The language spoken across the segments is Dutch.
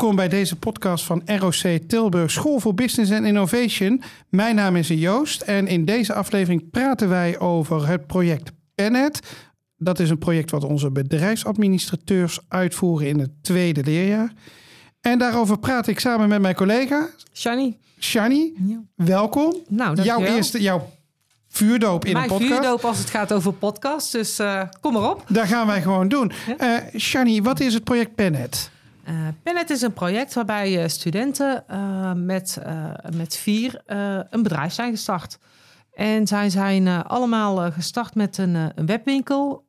Welkom bij deze podcast van ROC Tilburg School voor Business and Innovation. Mijn naam is Joost en in deze aflevering praten wij over het project Pennet. Dat is een project wat onze bedrijfsadministrateurs uitvoeren in het tweede leerjaar. En daarover praat ik samen met mijn collega Shani. Shani. Ja. Welkom. Nou, jouw eerste, jouw vuurdoop in Mijn een podcast. vuurdoop als het gaat over podcast. Dus eh, kom maar op. Daar gaan wij gewoon doen. Eh Shani, wat is het project Pennet? Eh Pennet is een project waarbij eh, studenten eh, met, met vier een bedrijf zijn gestart. En zij zijn allemaal gestart met een, webwinkel.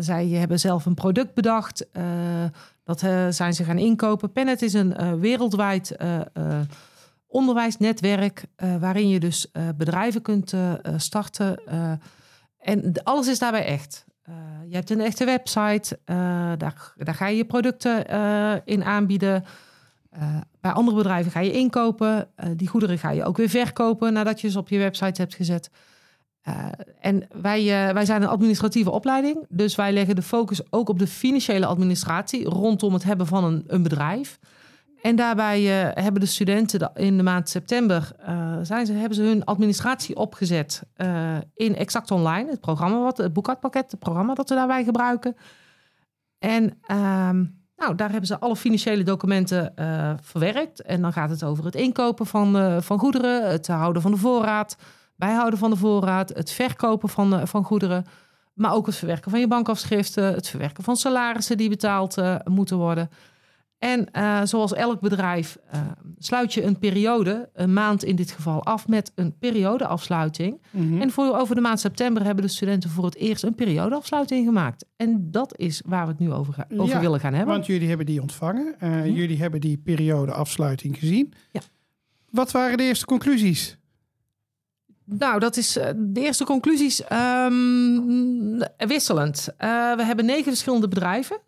Zij hebben zelf een product bedacht. Dat zijn ze gaan inkopen. Pennet is een wereldwijd onderwijsnetwerk... waarin je dus bedrijven kunt starten. en alles is daarbij echt. Eh, je hebt een echte website, eh, daar, daar ga je je producten eh, in aanbieden. Bij andere bedrijven ga je inkopen. Die goederen ga je ook weer verkopen nadat je ze op je website hebt gezet. En wij, wij zijn een administratieve opleiding, dus wij leggen de focus ook op de financiële administratie rondom het hebben van een, een bedrijf. En daarbij eh, hebben de studenten in de maand september eh, zijn ze, hebben ze hun administratie opgezet eh, in Exact Online, het programma, wat, het boekhoudpakket, het programma dat we daarbij gebruiken. En ehm, nou, daar hebben ze alle financiële documenten verwerkt. En dan gaat het over het inkopen van, van goederen, het houden van de voorraad, bijhouden van de voorraad, het verkopen van, van goederen. Maar ook het verwerken van je bankafschriften, het verwerken van salarissen die betaald moeten worden. En eh, zoals elk bedrijf eh, sluit je een periode, een maand in dit geval, af met een periodeafsluiting. En voor over de maand september hebben de studenten voor het eerst een periodeafsluiting gemaakt. En dat is waar we het nu over, ga- over Ja, willen gaan hebben. Want jullie hebben die ontvangen. Eh, Jullie hebben die periode afsluiting gezien. Ja. Wat waren de eerste conclusies? Nou, dat is de eerste conclusies ehm, wisselend. We hebben negen verschillende bedrijven.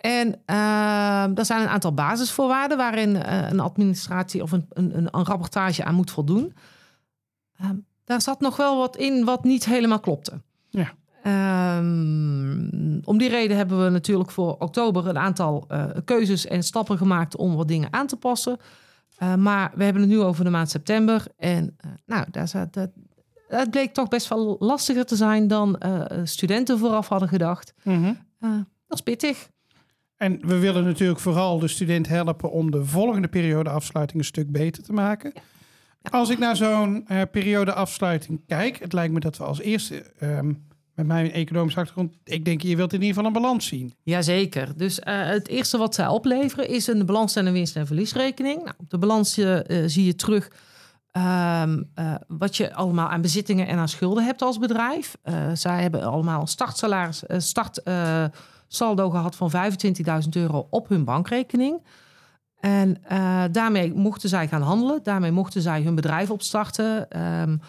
En ehm er zijn een aantal basisvoorwaarden waarin eh, een administratie of een, een, een, rapportage aan moet voldoen. Ehm, daar zat nog wel wat in wat niet helemaal klopte. Ja. Ehm, om die reden hebben we natuurlijk voor oktober een aantal eh, keuzes en stappen gemaakt om wat dingen aan te passen. Uh, maar we hebben het nu over de maand september. En uh, nou, daar zat, dat, het bleek toch best wel lastiger te zijn dan uh, studenten vooraf hadden gedacht. Mm -hmm. dat is pittig. En we willen natuurlijk vooral de student helpen om de volgende periode afsluiting een stuk beter te maken. Ja. Ja. Als ik naar zo'n uh, periode afsluiting kijk, het lijkt me dat we als eerste um, met mijn economische achtergrond, ik denk je wilt in ieder geval een balans zien. Jazeker. Dus uh, het eerste wat zij opleveren is een balans en een winst- en verliesrekening. Nou, op de balans uh, zie je terug um, uh, wat je allemaal aan bezittingen en aan schulden hebt als bedrijf. zij hebben allemaal een startsalaris, start saldo gehad van 25.000 euro op hun bankrekening. En uh, daarmee mochten zij gaan handelen. Daarmee mochten zij hun bedrijf opstarten. Um,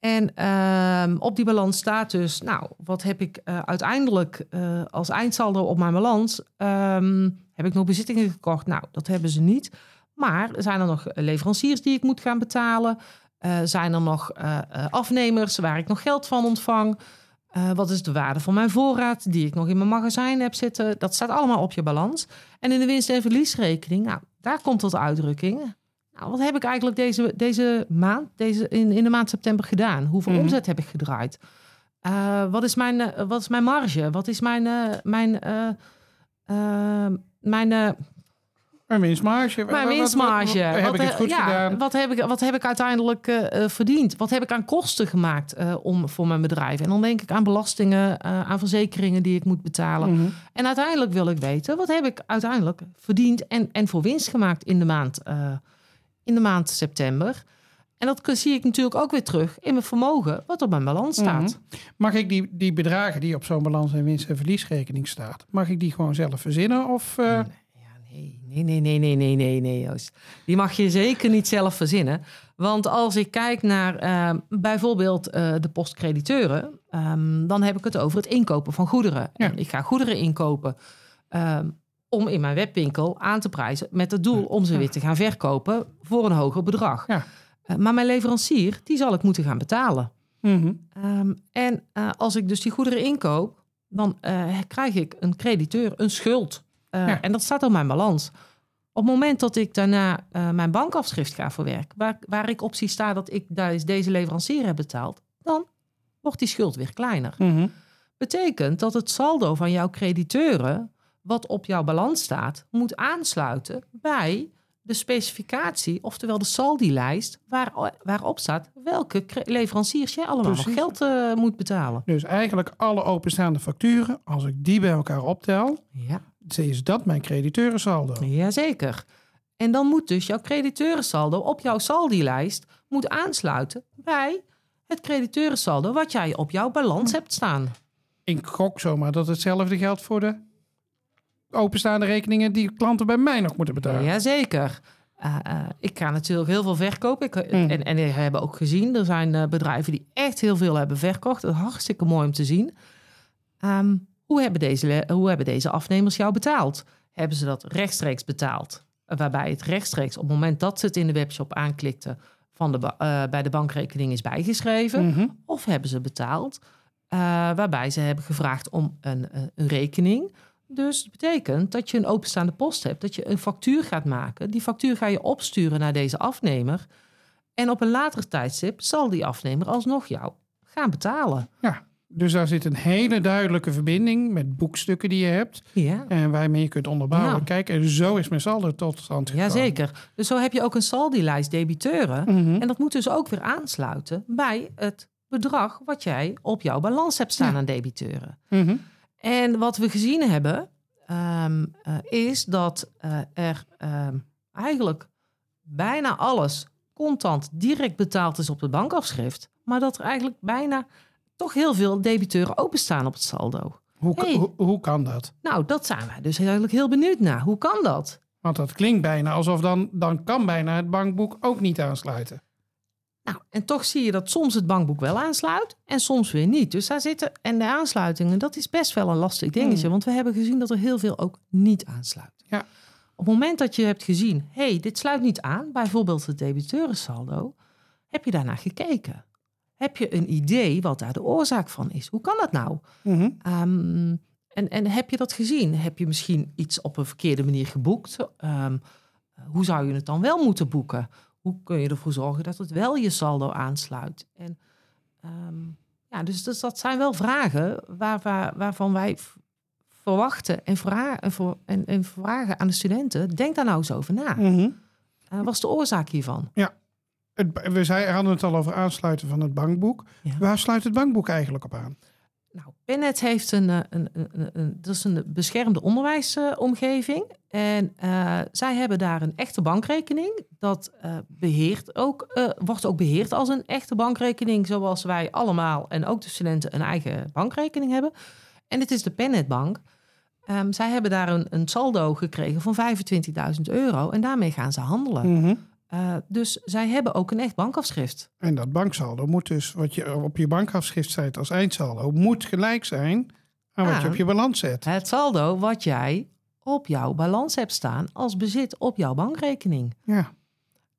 en um, op die balans staat dus, nou, wat heb ik uh, uiteindelijk uh, als eindsaldo op mijn balans? Um, heb ik nog bezittingen gekocht? Nou, dat hebben ze niet. Maar zijn er nog leveranciers die ik moet gaan betalen? Zijn er nog afnemers waar ik nog geld van ontvang? Uh, wat is de waarde van mijn voorraad die ik nog in mijn magazijn heb zitten? Dat staat allemaal op je balans. En in de winst- en verliesrekening, nou, daar komt tot uitdrukking. Nou, wat heb ik eigenlijk deze, deze maand, deze, in, in de maand september gedaan? Hoeveel mm. omzet heb ik gedraaid? Uh, wat, is mijn, uh, wat is mijn marge? Wat is mijn... mijn mijn mijn winstmarge. Mijn winstmarge. Wat, wat, wat, heb ik het goed ja, gedaan? Wat heb ik, wat heb ik uiteindelijk uh, verdiend? Wat heb ik aan kosten gemaakt uh, om, voor mijn bedrijf? En dan denk ik aan belastingen, uh, aan verzekeringen die ik moet betalen. Mhm. Mm -hmm. En uiteindelijk wil ik weten, wat heb ik uiteindelijk verdiend en, en voor winst gemaakt in de maand, in de maand september? En dat zie ik natuurlijk ook weer terug in mijn vermogen, wat op mijn balans staat. Mm -hmm. Mag ik die, die bedragen die op zo'n balans- en winst- en verliesrekening staat, mag ik die gewoon zelf verzinnen? Of, nee. Nee, nee, nee, nee, nee, nee, nee, Joost. Die mag je zeker niet zelf verzinnen. Want als ik kijk naar uh, bijvoorbeeld uh, de postcrediteuren, um, dan heb ik het over het inkopen van goederen. Ja. En ik ga goederen inkopen um, om in mijn webwinkel aan te prijzen met het doel om ze weer te gaan verkopen voor een hoger bedrag. Ja. Uh, maar mijn leverancier, die zal ik moeten gaan betalen. Mm -hmm. um, en als ik dus die goederen inkoop, dan krijg ik een crediteur, een schuld. Uh, ja. En dat staat op mijn balans. Op het moment dat ik daarna uh, mijn bankafschrift ga verwerken, waar, waar ik op zie staan dat ik deze leverancier heb betaald, dan wordt die schuld weer kleiner. Mm Betekent dat het saldo van jouw crediteuren, wat op jouw balans staat, moet aansluiten bij de specificatie, oftewel de saldi-lijst, waar, waarop staat welke leveranciers jij allemaal nog geld uh, moet betalen. Dus eigenlijk alle openstaande facturen, als ik die bij elkaar optel, ja. Is dat mijn crediteurensaldo. Jazeker. En dan moet dus jouw crediteurensaldo op jouw saldi-lijst moet aansluiten bij het crediteurensaldo wat jij op jouw balans hebt staan. Ik gok zomaar dat hetzelfde geldt voor de openstaande rekeningen die klanten bij mij nog moeten betalen. Jazeker. Uh, uh, ik ga natuurlijk heel veel verkopen. Ik, mm. en, en we hebben ook gezien, er zijn uh, bedrijven die echt heel veel hebben verkocht. Dat is hartstikke mooi om te zien. Um, hoe, hebben deze, hoe hebben deze afnemers jou betaald? Hebben ze dat rechtstreeks betaald? Waarbij het rechtstreeks op het moment dat ze het in de webshop aanklikten... Van de, bij de bankrekening is bijgeschreven? Mm -hmm. Of hebben ze betaald? waarbij ze hebben gevraagd om een, een rekening... Dus dat betekent dat je een openstaande post hebt, dat je een factuur gaat maken. Die factuur ga je opsturen naar deze afnemer. En op een later tijdstip zal die afnemer alsnog jou gaan betalen. Ja, dus daar zit een hele duidelijke verbinding met boekstukken die je hebt. Ja. En waarmee je kunt onderbouwen. Ja. Kijk, en zo is mijn saldo tot stand gekomen. Jazeker. Dus zo heb je ook een saldi-lijst debiteuren. Mm -hmm. En dat moet dus ook weer aansluiten bij het bedrag wat jij op jouw balans hebt staan Ja. aan debiteuren. Mm -hmm. En wat we gezien hebben, um, uh, is dat uh, er um, eigenlijk bijna alles contant direct betaald is op het bankafschrift. Maar dat er eigenlijk bijna toch heel veel debiteuren openstaan op het saldo. Hoe, Hey. hoe, hoe kan dat? Nou, dat zijn wij dus eigenlijk heel benieuwd naar. Hoe kan dat? Want dat klinkt bijna alsof dan, dan kan bijna het bankboek ook niet aansluiten. Nou, en toch zie je dat soms het bankboek wel aansluit en soms weer niet. Dus daar zitten, en de aansluitingen, dat is best wel een lastig dingetje. Hmm. Want we hebben gezien dat er heel veel ook niet aansluit. Ja. Op het moment dat je hebt gezien, hé, hey, dit sluit niet aan, bijvoorbeeld het debiteurensaldo, heb je daarnaar gekeken. Heb je een idee wat daar de oorzaak van is? Hoe kan dat nou? Mm -hmm. Um, en, en heb je dat gezien? Heb je misschien iets op een verkeerde manier geboekt? Um, hoe zou je het dan wel moeten boeken? Hoe kun je ervoor zorgen dat het wel je saldo aansluit? En um, ja, dus, dus, dat zijn wel vragen waar, waar, waarvan wij verwachten en, vra en, en, vragen aan de studenten. Denk daar nou eens over na. Mm -hmm. uh, wat is de oorzaak hiervan? Ja, het, we zei, hadden het al over aansluiten van het bankboek. Ja. Waar sluit het bankboek eigenlijk op aan? Nou, Pennet heeft een, een, een, een, een, dat is een beschermde onderwijsomgeving. En uh, zij hebben daar een echte bankrekening. Dat uh, beheert ook, wordt ook beheerd als een echte bankrekening, zoals wij allemaal en ook de studenten een eigen bankrekening hebben. En het is de Pennetbank. Um, zij hebben daar een, een saldo gekregen van 25.000 euro en daarmee gaan ze handelen. Mm -hmm. Uh, dus zij hebben ook een echt bankafschrift. En dat banksaldo moet dus, wat je op je bankafschrift zet als eindsaldo, moet gelijk zijn aan wat aan je op je balans zet. Het saldo wat jij op jouw balans hebt staan als bezit op jouw bankrekening. Ja.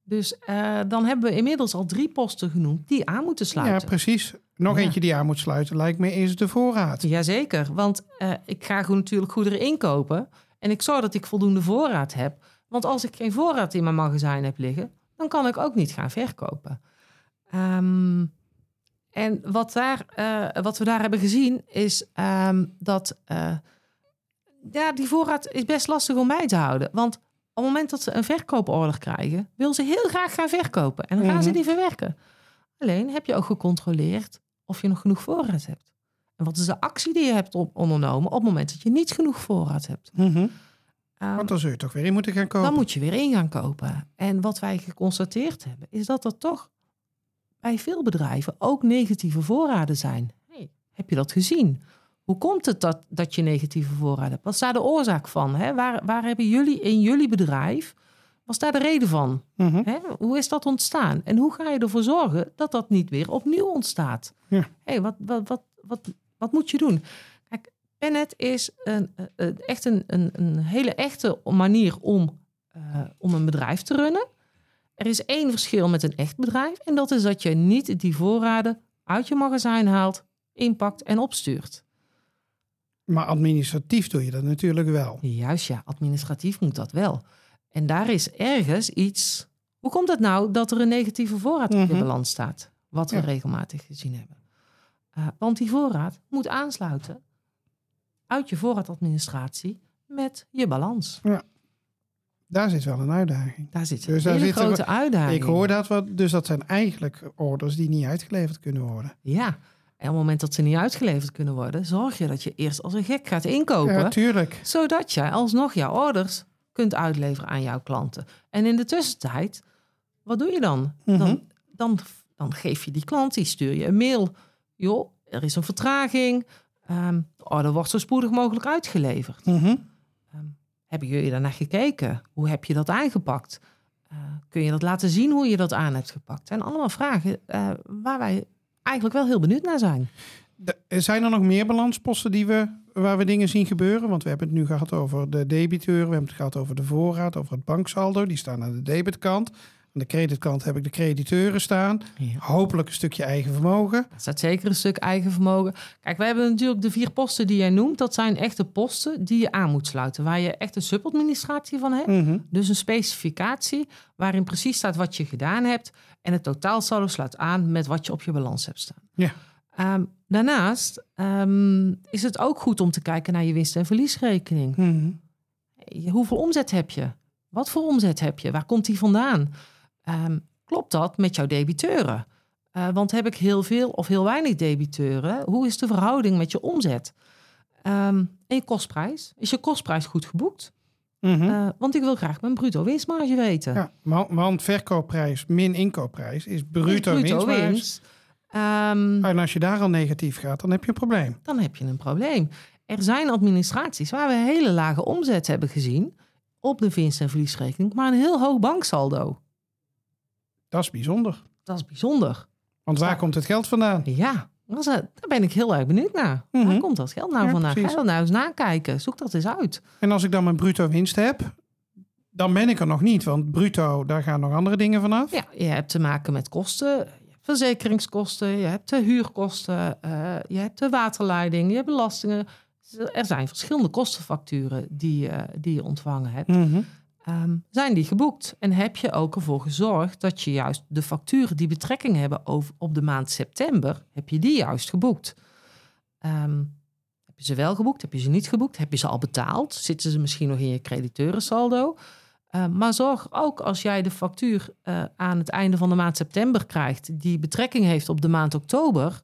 Dus uh, dan hebben we inmiddels al drie posten genoemd die aan moeten sluiten. Ja, precies. Nog ja. eentje die aan moet sluiten, lijkt me, is de voorraad. Jazeker, want uh, ik ga goed, natuurlijk goederen inkopen en ik zorg dat ik voldoende voorraad heb. Want als ik geen voorraad in mijn magazijn heb liggen, dan kan ik ook niet gaan verkopen. Um, en wat, daar, uh, wat we daar hebben gezien is um, dat uh, ja, die voorraad is best lastig om bij te houden. Want op het moment dat ze een verkooporder krijgen, wil ze heel graag gaan verkopen. En dan gaan mm -hmm. ze die verwerken. Alleen heb je ook gecontroleerd of je nog genoeg voorraad hebt. En wat is de actie die je hebt ondernomen op het moment dat je niet genoeg voorraad hebt. Mm -hmm. Um, Want dan zul je toch weer in moeten gaan kopen. Dan moet je weer in gaan kopen. En wat wij geconstateerd hebben, is dat er toch bij veel bedrijven ook negatieve voorraden zijn. Hey, heb je dat gezien? Hoe komt het dat, dat je negatieve voorraden hebt? Wat is daar de oorzaak van? Hè? Waar, waar hebben jullie in jullie bedrijf, was daar de reden van? Mm -hmm. Hè? Hoe is dat ontstaan? En hoe ga je ervoor zorgen dat dat niet weer opnieuw ontstaat? Ja. Hey, wat, wat, wat, wat, wat moet je doen? Pennet is een, een, echt een, een, een, hele echte manier om, uh, om een bedrijf te runnen. Er is één verschil met een echt bedrijf. En dat is dat je niet die voorraden uit je magazijn haalt, inpakt en opstuurt. Maar administratief doe je dat natuurlijk wel. Juist ja, administratief moet dat wel. En daar is ergens iets. Hoe komt het nou dat er een negatieve voorraad op je Mhm. balans staat? Wat we Ja. regelmatig gezien hebben. Eh, want die voorraad moet aansluiten uit je voorraadadministratie met je balans. Daar zit wel een uitdaging. Daar zit een Dus daar hele grote uitdaging. Ik hoor dat wat, dus dat zijn eigenlijk orders die niet uitgeleverd kunnen worden. Ja, en op het moment dat ze niet uitgeleverd kunnen worden, zorg je dat je eerst als een gek gaat inkopen. Ja, tuurlijk. zodat jij alsnog jouw orders kunt uitleveren aan jouw klanten. En in de tussentijd, wat doe je dan? Mhm. Dan, dan, dan geef je die klant, die stuur je een mail. Joh, er is een vertraging. Ehm de order wordt zo spoedig mogelijk uitgeleverd. Mhm. Hebben jullie daarnaar gekeken? Hoe heb je dat aangepakt? Eh, kun je dat laten zien hoe je dat aan hebt gepakt? zijn allemaal vragen eh, waar wij eigenlijk wel heel benieuwd naar zijn. De- zijn er nog meer balansposten die we, waar we dingen zien gebeuren? Want we hebben het nu gehad over de debiteur, we hebben het gehad over de voorraad, over het banksaldo. Die staan aan de debitkant. Aan de creditkant heb ik de crediteuren staan. Hopelijk een stukje eigen vermogen. Er staat zeker een stuk eigen vermogen. Kijk, we hebben natuurlijk de vier posten die jij noemt. Dat zijn echte posten die je aan moet sluiten. Waar je echt een subadministratie van hebt. Mhm. Dus een specificatie waarin precies staat wat je gedaan hebt. En het totaalsaldo sluit aan met wat je op je balans hebt staan. Ja. Ehm, daarnaast ehm, is het ook goed om te kijken naar je winst- en verliesrekening. Mhm. Hoeveel omzet heb je? Wat voor omzet heb je? Waar komt die vandaan? Ehm, klopt dat met jouw debiteuren? Eh, want heb ik heel veel of heel weinig debiteuren? Hoe is de verhouding met je omzet? Ehm, en je kostprijs? Is je kostprijs goed geboekt? Mhm. Eh, want ik wil graag mijn bruto winstmarge weten. Ja, want, verkoopprijs min inkoopprijs is bruto, Is winstmarge. winst. Ehm, En als je daar al negatief gaat, dan heb je een probleem. dan heb je een probleem. Er zijn administraties waar we hele lage omzet hebben gezien op de winst- en verliesrekening, maar een heel hoog banksaldo. Dat is bijzonder. Dat is bijzonder. Want waar komt het geld vandaan? Ja, dat daar ben ik heel erg benieuwd naar. Mhm. Waar komt dat geld nou Ja, vandaan? Ga precies. je dat nou eens nakijken? Zoek dat eens uit. En als ik dan mijn bruto winst heb, dan ben ik er nog niet. Want bruto, daar gaan nog andere dingen vanaf. Ja, je hebt te maken met kosten. Je hebt verzekeringskosten, je hebt de huurkosten, eh, je hebt de waterleiding, je hebt belastingen. Er zijn verschillende kostenfacturen die, eh, die je ontvangen hebt. Mhm. Ehm, zijn die geboekt? En heb je ook ervoor gezorgd dat je juist de facturen die betrekking hebben op de maand september, heb je die juist geboekt? Ehm, heb je ze wel geboekt? Heb je ze niet geboekt? Heb je ze al betaald? Zitten ze misschien nog in je crediteurensaldo? Ehm, maar zorg ook als jij de factuur eh, aan het einde van de maand september krijgt, die betrekking heeft op de maand oktober.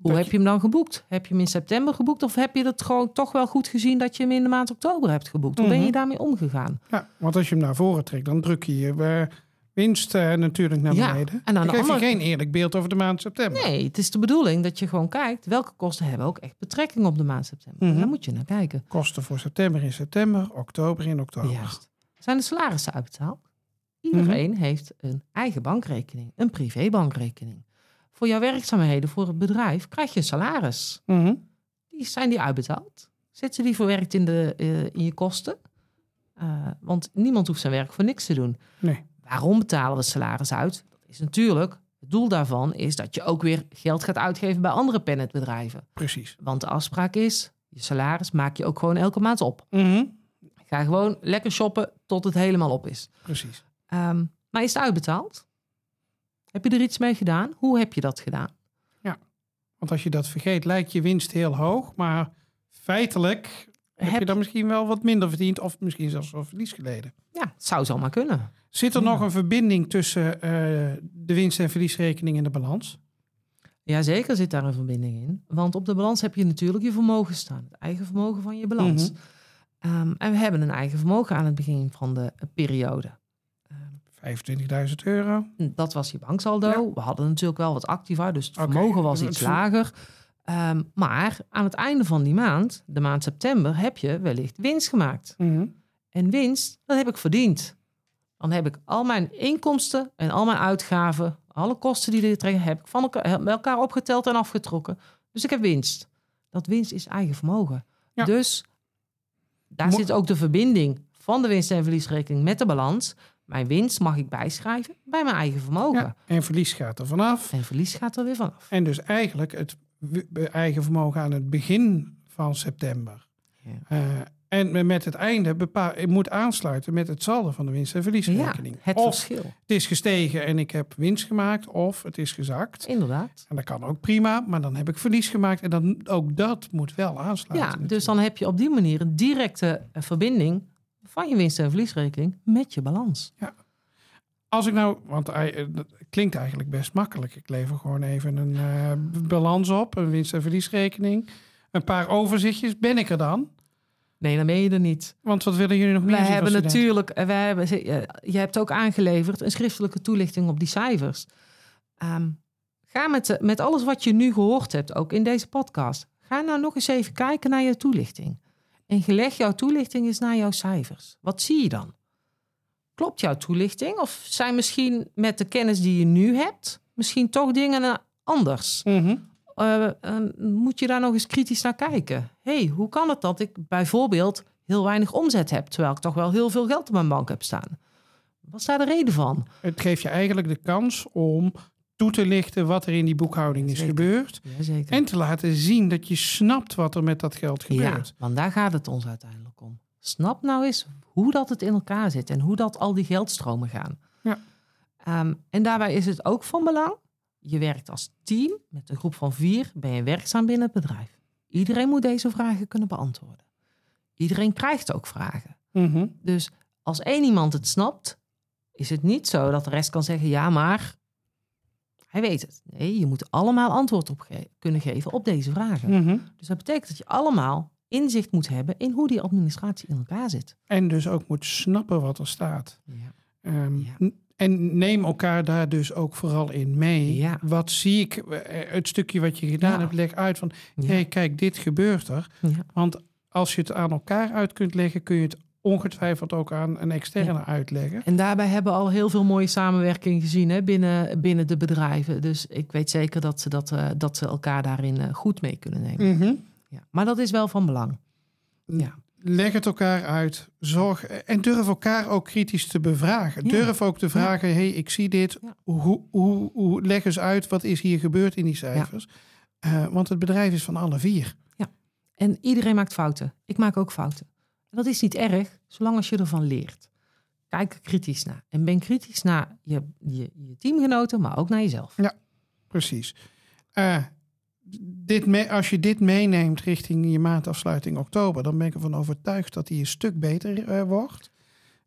Hoe heb je hem dan geboekt? Heb je hem in september geboekt of heb je het gewoon toch wel goed gezien dat je hem in de maand oktober hebt geboekt? Hoe ben je Mhm. daarmee omgegaan? Ja, want als je hem naar voren trekt, dan druk je je eh, winst eh, natuurlijk naar Ja, beneden. en dan geef je geen eerlijk beeld over de maand september. Nee, het is de bedoeling dat je gewoon kijkt welke kosten hebben ook echt betrekking op de maand september. Mhm. Daar moet je naar kijken. Kosten voor september in september, oktober in oktober. Juist. Zijn de salarissen uitbetaald? Iedereen heeft een eigen bankrekening, een privébankrekening. Voor jouw werkzaamheden voor het bedrijf krijg je een salaris. Mhm. Die, zijn die uitbetaald? Zitten die verwerkt in, de, eh, in je kosten? Eh, want niemand hoeft zijn werk voor niks te doen. Nee. Waarom betalen we salaris uit? Dat is natuurlijk, het doel daarvan is dat je ook weer geld gaat uitgeven bij andere pennetbedrijven. Precies. Want de afspraak is, je salaris maak je ook gewoon elke maand op. Mhm. Ga gewoon lekker shoppen tot het helemaal op is. Precies. Ehm, maar is het uitbetaald? Heb je er iets mee gedaan? Hoe heb je dat gedaan? Want als je dat vergeet, lijkt je winst heel hoog. Maar feitelijk heb, Heb- je dan misschien wel wat minder verdiend. Of misschien zelfs wel verlies geleden. Ja, het zou zomaar kunnen. Zit er Ja. nog een verbinding tussen eh, de winst- en verliesrekening en de balans? Jazeker zit daar een verbinding in. Want op de balans heb je natuurlijk je vermogen staan. Het eigen vermogen van je balans. Mhm. Ehm, en we hebben een eigen vermogen aan het begin van de periode. 25.000 euro. Dat was je banksaldo. Ja. We hadden natuurlijk wel wat activa, dus het vermogen was iets lager. Ehm, maar aan het einde van die maand, de maand september, heb je wellicht winst gemaakt. Mhm. En winst, dat heb ik verdiend. Dan heb ik al mijn inkomsten en al mijn uitgaven, alle kosten die er trekken, heb ik van elkaar, bij elkaar opgeteld en afgetrokken. Dus ik heb winst. Dat winst is eigen vermogen. Ja. Dus daar Mo- zit ook de verbinding van de winst- en verliesrekening met de balans. Mijn winst mag ik bijschrijven bij mijn eigen vermogen. Ja, en verlies gaat er vanaf. En verlies gaat er weer vanaf. En dus eigenlijk het eigen vermogen aan het begin van september. Ja. eh, En met het einde bepaal, ik moet aansluiten met het saldo van de winst- en Ja, verliesrekening. het of verschil. het is gestegen en ik heb winst gemaakt, of het is gezakt. Inderdaad. En dat kan ook prima, maar dan heb ik verlies gemaakt. En dan, ook dat moet wel aansluiten. Ja, dus dan heb je op die manier een directe eh, verbinding van je winst- en verliesrekening met je balans. Als ik nou, want eh, dat klinkt eigenlijk best makkelijk. Ik lever gewoon even een eh, balans op, een winst- en verliesrekening, een paar overzichtjes. Ben ik er dan? Nee, dan ben je er niet. Want wat willen jullie nog meer zien hebben natuurlijk, eh, wij hebben, eh, je hebt ook aangeleverd een schriftelijke toelichting op die cijfers. Ehm, ga met, de- met alles wat je nu gehoord hebt, ook in deze podcast, ga nou nog eens even kijken naar je toelichting. En geleg jouw toelichting eens naar jouw cijfers. Wat zie je dan? Klopt jouw toelichting? Of zijn misschien met de kennis die je nu hebt, misschien toch dingen anders? Mhm. eh, eh, moet je daar nog eens kritisch naar kijken. hey, hoe kan het dat ik bijvoorbeeld heel weinig omzet heb, terwijl ik toch wel heel veel geld op mijn bank heb staan? Wat is daar de reden van? Het geeft je eigenlijk de kans om toe te lichten wat er in die boekhouding is Zeker. gebeurd. Jazeker. En te laten zien dat je snapt wat er met dat geld ja, gebeurt. want daar gaat het ons uiteindelijk om. Snap nou eens hoe dat het in elkaar zit en hoe dat al die geldstromen gaan. Ja. Ehm, en daarbij is het ook van belang. Je werkt als team met een groep van vier. Ben je werkzaam binnen het bedrijf. Iedereen moet deze vragen kunnen beantwoorden. Iedereen krijgt ook vragen. Mhm. Dus als één iemand het snapt, is het niet zo dat de rest kan zeggen: ja, maar hij weet het. Nee, je moet allemaal antwoord op ge- kunnen geven op deze vragen. Mhm. Dus dat betekent dat je allemaal inzicht moet hebben in hoe die administratie in elkaar zit. En dus ook moet snappen wat er staat. Ja. Ehm, Ja. En neem elkaar daar dus ook vooral in mee. Ja. Wat zie ik, eh, het stukje wat je gedaan hebt, leg uit van... Hé, kijk, dit gebeurt er. Want als je het aan elkaar uit kunt leggen... kun je het ongetwijfeld ook aan een externe uitleggen. En daarbij hebben we al heel veel mooie samenwerking gezien hè, binnen, binnen de bedrijven. Dus ik weet zeker dat ze, dat, eh, dat ze elkaar daarin eh, goed mee kunnen nemen. Mhm. Ja. Maar dat is wel van belang. Ja. Leg het elkaar uit. Zorg, en durf elkaar ook kritisch te bevragen. Ja. Durf ook te vragen: hé, hey, ik zie dit. Ja. Hoe, hoe, hoe, leg eens uit wat is hier gebeurd in die cijfers. Eh, want het bedrijf is van alle vier. En iedereen maakt fouten. Ik maak ook fouten. En dat is niet erg, zolang als je ervan leert. Kijk er kritisch naar. En ben kritisch naar je, je, je teamgenoten, maar ook naar jezelf. Precies. Eh, dit me- als je dit meeneemt richting je maandafsluiting oktober, dan ben ik ervan overtuigd dat die een stuk beter eh, wordt.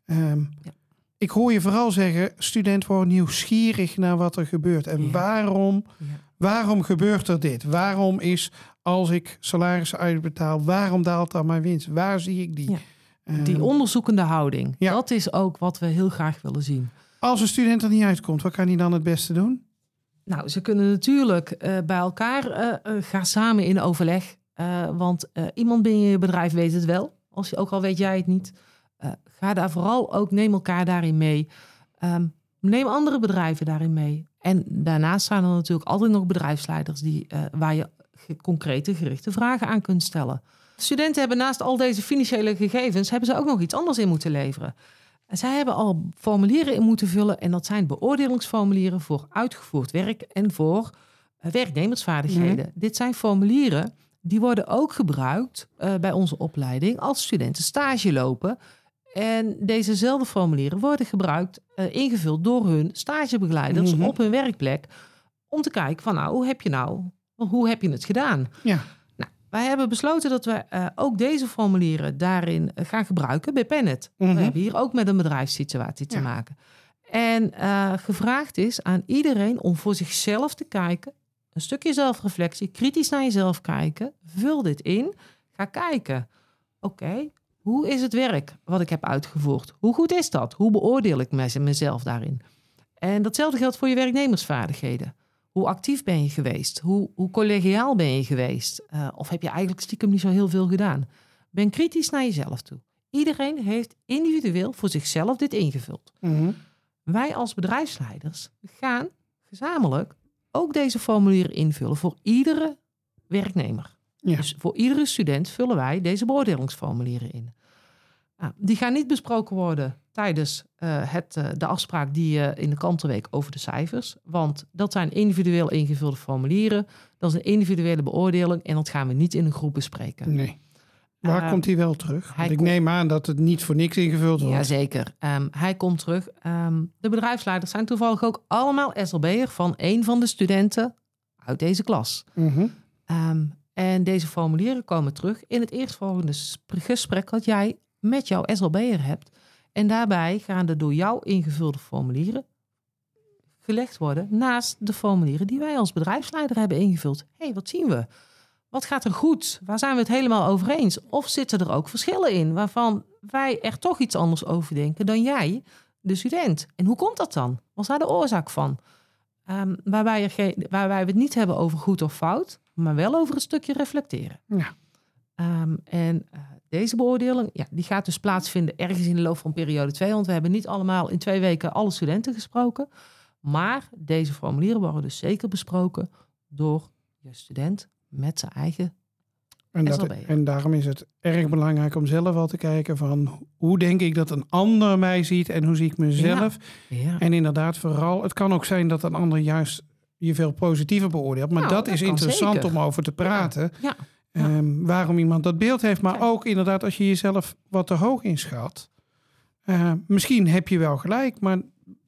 Ehm, Ja. Ik hoor je vooral zeggen, student wordt nieuwsgierig naar wat er gebeurt. En Ja. waarom, Ja. waarom gebeurt er dit? Waarom is, als ik salarissen uitbetaal, waarom daalt dan mijn winst? Waar zie ik die? Ja. Ehm, Die onderzoekende houding, Ja. dat is ook wat we heel graag willen zien. als een student er niet uitkomt, wat kan hij dan het beste doen? Nou, ze kunnen natuurlijk eh, bij elkaar eh, gaan samen in overleg. Want iemand binnen je bedrijf weet het wel. Als je, ook al weet jij het niet. Ga daar vooral ook, neem elkaar daarin mee. Ehm, neem andere bedrijven daarin mee. En daarnaast zijn er natuurlijk altijd nog bedrijfsleiders die, waar je concrete, gerichte vragen aan kunt stellen. Studenten hebben naast al deze financiële gegevens, hebben ze ook nog iets anders in moeten leveren. En zij hebben al formulieren in moeten vullen. En dat zijn beoordelingsformulieren voor uitgevoerd werk en voor eh, werknemersvaardigheden. Dit zijn formulieren die worden ook gebruikt eh, bij onze opleiding als studenten stage lopen. En dezezelfde formulieren worden gebruikt, eh, ingevuld door hun stagebegeleiders Mhm. op hun werkplek. Om te kijken van nou, hoe heb je nou, hoe heb je het gedaan? Ja, Nou, wij hebben besloten dat we eh, ook deze formulieren daarin eh, gaan gebruiken bij Pennet. Mhm. We hebben hier ook met een bedrijfssituatie te Ja. maken. En eh, gevraagd is aan iedereen om voor zichzelf te kijken, een stukje zelfreflectie, kritisch naar jezelf kijken, vul dit in, ga kijken. Oké, hoe is het werk wat ik heb uitgevoerd? Hoe goed is dat? Hoe beoordeel ik mez- mezelf daarin? En datzelfde geldt voor je werknemersvaardigheden. Hoe actief ben je geweest? Hoe, hoe collegiaal ben je geweest? Eh, of heb je eigenlijk stiekem niet zo heel veel gedaan? Ben kritisch naar jezelf toe. Iedereen heeft individueel voor zichzelf dit ingevuld. Mhm. Wij als bedrijfsleiders gaan gezamenlijk ook deze formulieren invullen voor iedere werknemer. Ja. Dus voor iedere student vullen wij deze beoordelingsformulieren in. Die gaan niet besproken worden tijdens eh, het, eh, de afspraak die je in de kantenweek over de cijfers. Want dat zijn individueel ingevulde formulieren. Dat is een individuele beoordeling en dat gaan we niet in een groep bespreken. nee. Waar Eh, komt hij wel terug? hij ik neem aan dat het niet voor niks ingevuld wordt. Jazeker. Ehm hij komt terug. Ehm, de bedrijfsleiders zijn toevallig ook allemaal SLB'er van een van de studenten uit deze klas. Mhm. Ehm, en deze formulieren komen terug in het eerstvolgende sp- gesprek dat jij met jouw SLB'er hebt. En daarbij gaan de door jou ingevulde formulieren gelegd worden naast de formulieren die wij als bedrijfsleider hebben ingevuld. Hé, hey, wat zien we? Wat gaat er goed? Waar zijn we het helemaal over eens? Of zitten er ook verschillen in waarvan wij er toch iets anders over denken dan jij, de student? En hoe komt dat dan? Wat is daar de oorzaak van? Ehm, waarbij, er geen, waarbij we het niet hebben over goed of fout, maar wel over een stukje reflecteren. Ja. Ehm, en eh, deze beoordeling, ja, die gaat dus plaatsvinden ergens in de loop van periode 2. Want we hebben niet allemaal in twee weken alle studenten gesproken. Maar deze formulieren worden dus zeker besproken door je student met zijn eigen. En, dat, en daarom is het erg belangrijk om zelf al te kijken van hoe denk ik dat een ander mij ziet en hoe zie ik mezelf. Ja, En inderdaad, vooral, het kan ook zijn dat een ander juist je veel positiever beoordeelt. Maar Nou, dat, dat is interessant zeker. om over te praten. ja, Ehm, waarom iemand dat beeld heeft. Maar Ja. ook inderdaad als je jezelf wat te hoog inschat. Eh, misschien heb je wel gelijk, maar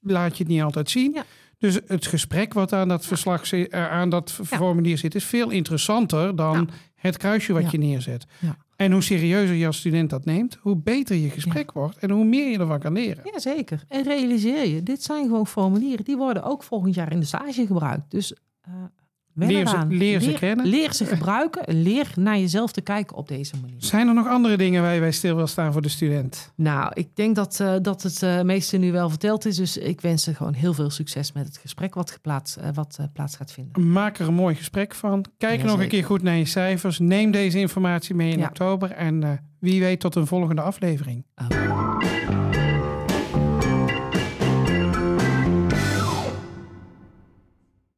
laat je het niet altijd zien. Ja. Dus het gesprek wat aan dat verslag zit, eh, aan dat formulier zit, is veel interessanter dan het kruisje wat je neerzet. En hoe serieuzer je als student dat neemt, hoe beter je gesprek wordt en hoe meer je ervan kan leren. ja, zeker. En realiseer je, dit zijn gewoon formulieren. Die worden ook volgend jaar in de stage gebruikt. Dus eh Leer ze- eraan. leer ze kennen. Leer ze gebruiken. en Leer naar jezelf te kijken op deze manier. Zijn er nog andere dingen waar je bij stil wil staan voor de student? Nou, ik denk dat, eh, dat het eh, meeste nu wel verteld is. Dus ik wens ze gewoon heel veel succes met het gesprek wat, geplaatst, eh, wat plaats gaat vinden. Maak er een mooi gesprek van. Kijk nog een keer goed naar je cijfers. Neem deze informatie mee in Ja. oktober. En wie weet tot een volgende aflevering.